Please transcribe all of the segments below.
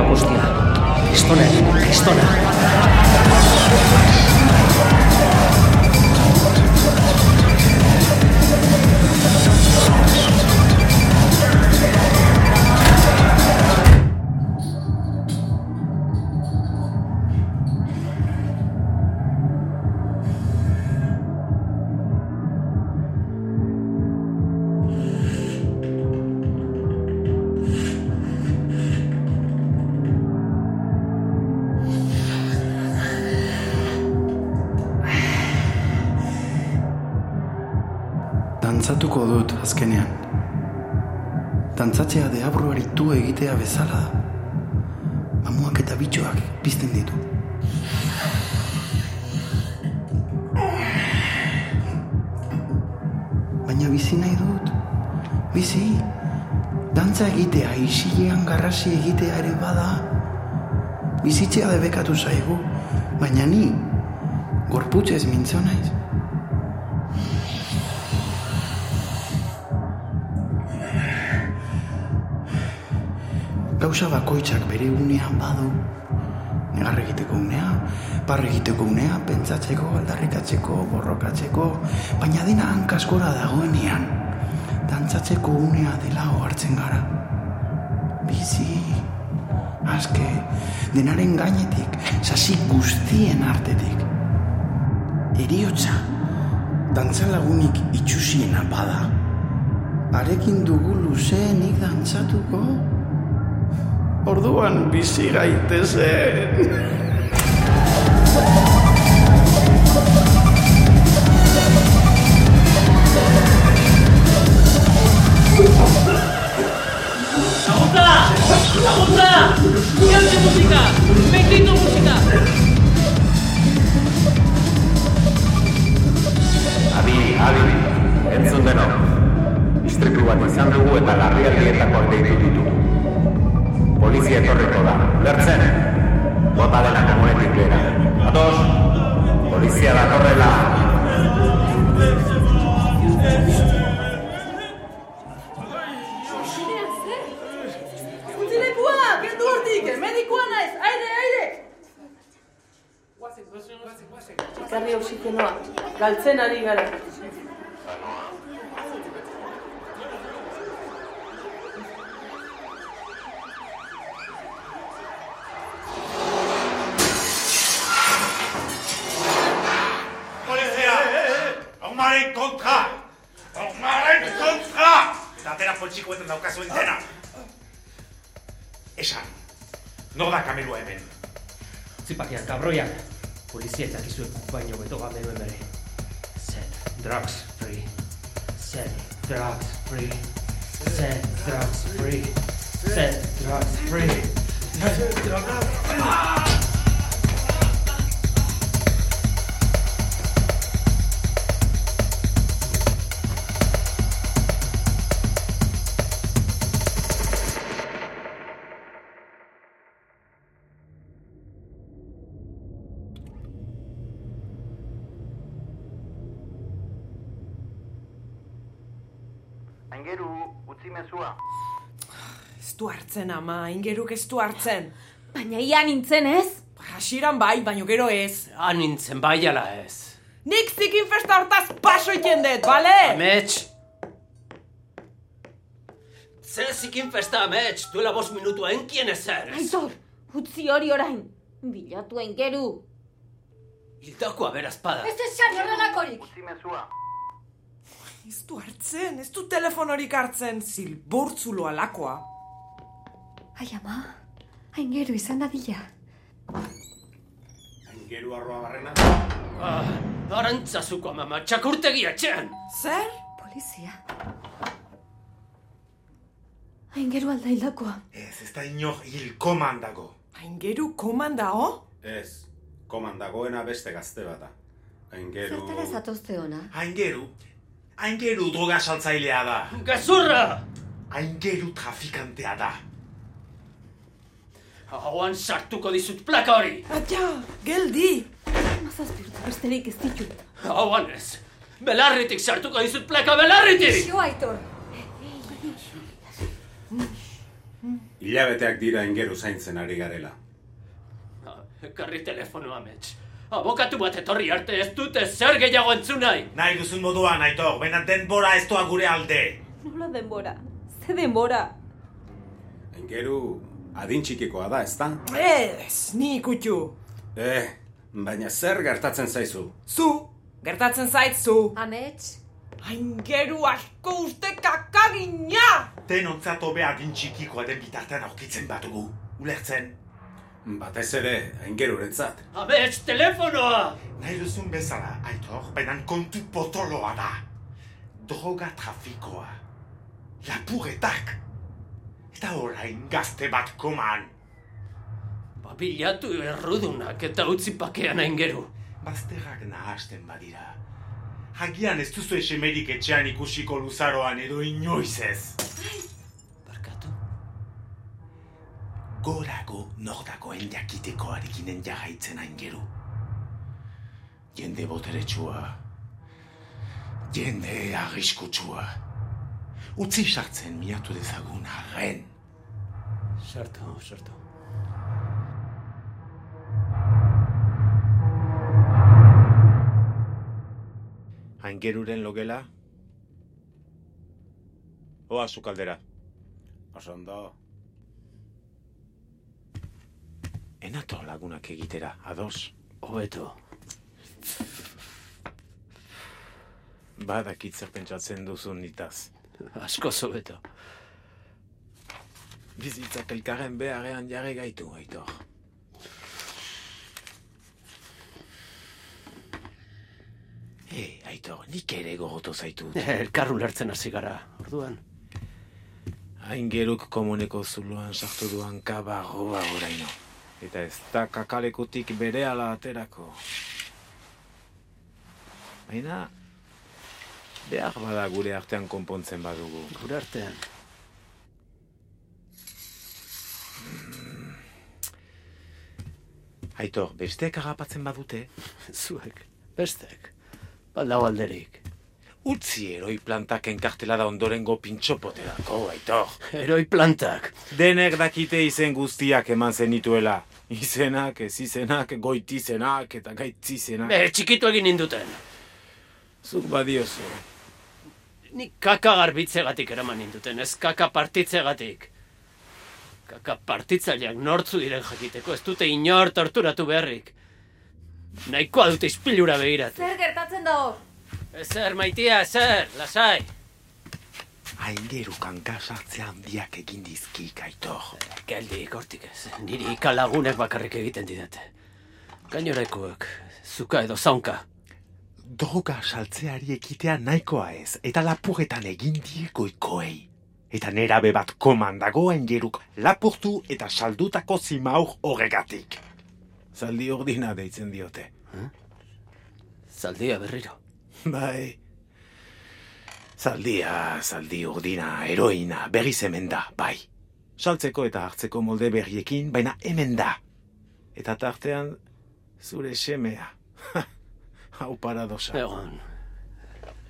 Gertatu egin da guztia. Dantzatuko dut azkenean. Dantzatzea deabruari tu egitea bezala da. Mamuak eta bitxoak pizten ditu. Baina bizi nahi dut. Bizi. Dantza egitea, isilean garrasi egitea ere bada. Bizitzea debekatu zaigu. Baina ni, gorputzez mintzo naiz. Gauza bakoitzak bere unean badu. Negar egiteko unea, par egiteko unea, pentsatzeko, aldarrikatzeko, borrokatzeko, baina dena hankaz gora dagoenean. Dantzatzeko unea dela hartzen gara. Bizi, aske, denaren gainetik, sasi guztien artetik. Eriotza, dantzalagunik itxusiena bada. Arekin dugu luzeenik dantzatuko? Orduan bizi gaitezen. ¡Aguanta! ¡Aguanta! ¡Quédate música! ¡Bendito música! Hortik, medikoa naiz, aire, aire! Ekarri oxigenoa, galtzen ari gara. Haumaren kontra! Haumaren kontra! Eta atera poltsikoetan daukazu entena. Esan, Nola kamilua hemen? Zipakian kabroiak, polizietak izuek baino beto gabe duen bere. Set drugs free. Set drugs free. Set drugs free. Set drugs free. Set drugs free. Utzi mezua. Ez du hartzen ama, ingeruk ez du hartzen. Baina ia nintzen ez? Hasiran bai, baino gero ez. Han nintzen bai ala ez. Nik zikin festa hortaz paso iten dut, bale? Amets! Zer zikin festa, Amets, duela bost minutua enkien ezer. Aitor, utzi hori orain. Bilatu aingeru. Hildakoa berazpada. Ez esan horrelakorik. Utzi mezua. Ez du hartzen, ez du telefonorik hartzen, zilburtzulo alakoa. Ai ama, aingeru izan dadila. Aingeru arroa barrena? Ah, arantzazuko mama, txakurtegi etxean. Zer? Polizia. Aingeru alda hildakoa. Ez, ez da inor hil komandago. Aingeru komandao? Ez, komandagoena beste gazte bata. Aingeru... Zertara zatozte ona. Aingeru, aingeru droga saltzailea da. Gazurra! Aingeru trafikantea da. Hauan sartuko dizut plaka hori. Atia, geldi! Mazazpi urte besterik ez ditut. Hauan ez. Belarritik sartuko dizut plaka belarritik! Xo, Aitor. Hilabeteak dira ingeru zaintzen ari garela. Ekarri telefonoa, mets. Abokatu bat etorri arte ez dute zer gehiago entzun nahi. Nahi duzun moduan, Aitor, baina denbora ez doa gure alde. Nola denbora? Ze denbora? Ingeru adin txikikoa da, ezta? Ez, ni ikutxu. Eh, baina zer gertatzen zaizu? Zu, gertatzen zaitzu. Amets? Aingeru asko uste kakagina! Denontzat hobea adin txikikoa den bitartean aurkitzen batugu. Ulertzen? Batez ere, aingerurentzat. Amets, telefonoa! Nahi duzun bezala, Aitor, baina kontu potoloa da. Droga trafikoa. Lapurretak. Eta orain gazte bat koman. Babilatu errudunak eta utzi pakean aingeru. Bazterrak nahasten badira. Hagian ez duzu esemerik etxean ikusiko luzaroan edo inoiz ez. Gorago nordakoen jakitekoarekinen jarraitzen aingeru. Jende boteretsua. Jende arriskutsua. Utzi sartzen miatu dezagun arren. Sartu, sartu. Aingeruren logela? Oa zukaldera. Osondo, Enato lagunak egitera, ados. Hobeto. Badakit zer pentsatzen duzun nitaz. Asko zobeto. Bizitzak elkarren beharrean jarri gaitu, aitor. Ei, aitor, nik ere gogoto zaitut. Elkarru lertzen hasi gara, orduan. Aingeruk komuneko zuloan sartu duan kabarroa oraino. Eta ez da kakalekutik bere ala aterako. Baina, behar bada gure artean konpontzen badugu. Gure artean. Aitor, besteek agapatzen badute, Zuek, bestek. Baldau alderik. utzi eroi plantak enkartela da ondorengo pintxopoterako, Aitor. Heroi plantak. Denek dakite izen guztiak eman zenituela. Izenak, ez izenak, goitizenak eta gaitzizenak. Be, txikitu egin ninduten. Zuk badiozu. Nik kaka garbitzegatik eraman ninduten, ez kaka partitzegatik. Kaka partitzaileak nortzu diren jakiteko, ez dute inor torturatu beharrik. Nahikoa dute ispilura begiratu. Zer gertatzen da hor? Ezer, maitia, ezer, lasai. Aingeru kanka sartzea handiak egin dizkik, Aitor. Geldik, hortik ez. Niri ikalagunek bakarrik egiten didate. Gainorekoek, zuka edo zaunka. Droga saltzeari ekitea nahikoa ez, eta lapurretan egin diegoikoei. Eta nerabe bat komandago aingeruk lapurtu eta saldutako zimaur horregatik. Zaldi ordina deitzen diote. Zaldia berriro. Bai. Zaldia, zaldi urdina, heroina, berriz hemen da, bai. Saltzeko eta hartzeko molde berriekin, baina hemen da. Eta tartean, zure semea. Hau paradosa. Egon,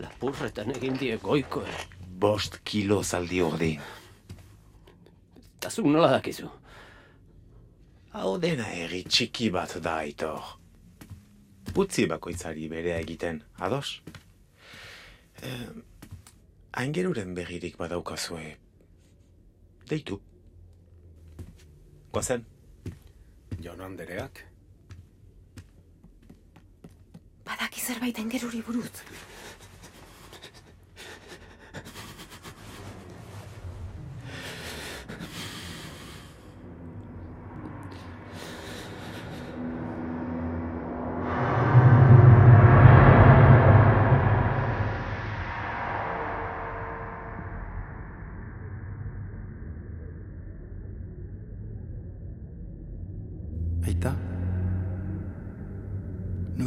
lapurretan egin die goiko, eh? Bost kilo zaldi urdin. Eta zuk nola dakizu. Hau dena herri txiki bat da, aitor. Utzi bakoitzari berea egiten, ados? Eh, aingeruren berririk badaukazue. Deitu. Goazen? Jon Andereak? Badaki zerbait engeruri buruz.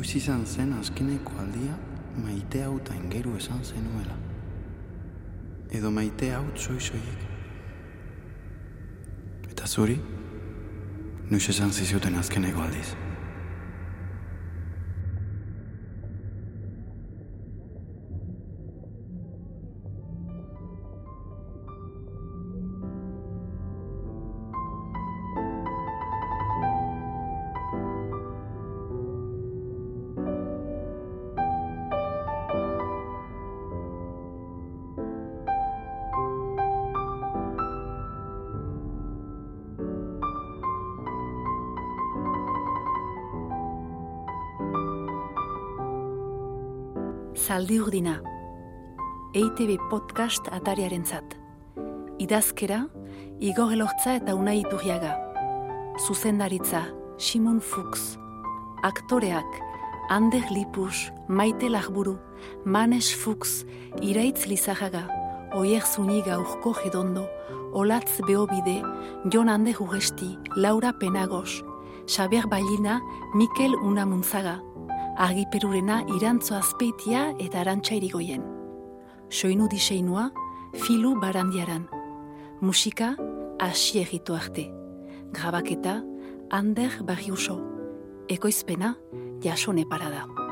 Noiz izan zen azkeneko aldia maite hau eta ingeru esan zenuela. Edo maite hau soizoiek. Eta zuri, noiz esan zizuten azkeneko aldiz. Zaldi urdina. EITB podcast atariaren zat. Idazkera, Igor Elortza eta Unai Iturriaga. Zuzendaritza, Simon Fuchs. Aktoreak, Ander Lipus, Maite Lagburu, Manes Fuchs, Iraitz Lizajaga, Oier Zuniga Urko Gedondo, Olatz Beobide, Jon Ande Jugesti, Laura Penagos, Xaber Bailina, Mikel Unamuntzaga, Argiperurena Irantzo Azpeitia eta Arantxa Irigoien. Soinu diseinua, Filu Barandiaran. Musika, Asi egitu arte. Grabaketa, Ander Barriuso. Ekoizpena, Jasone Parada.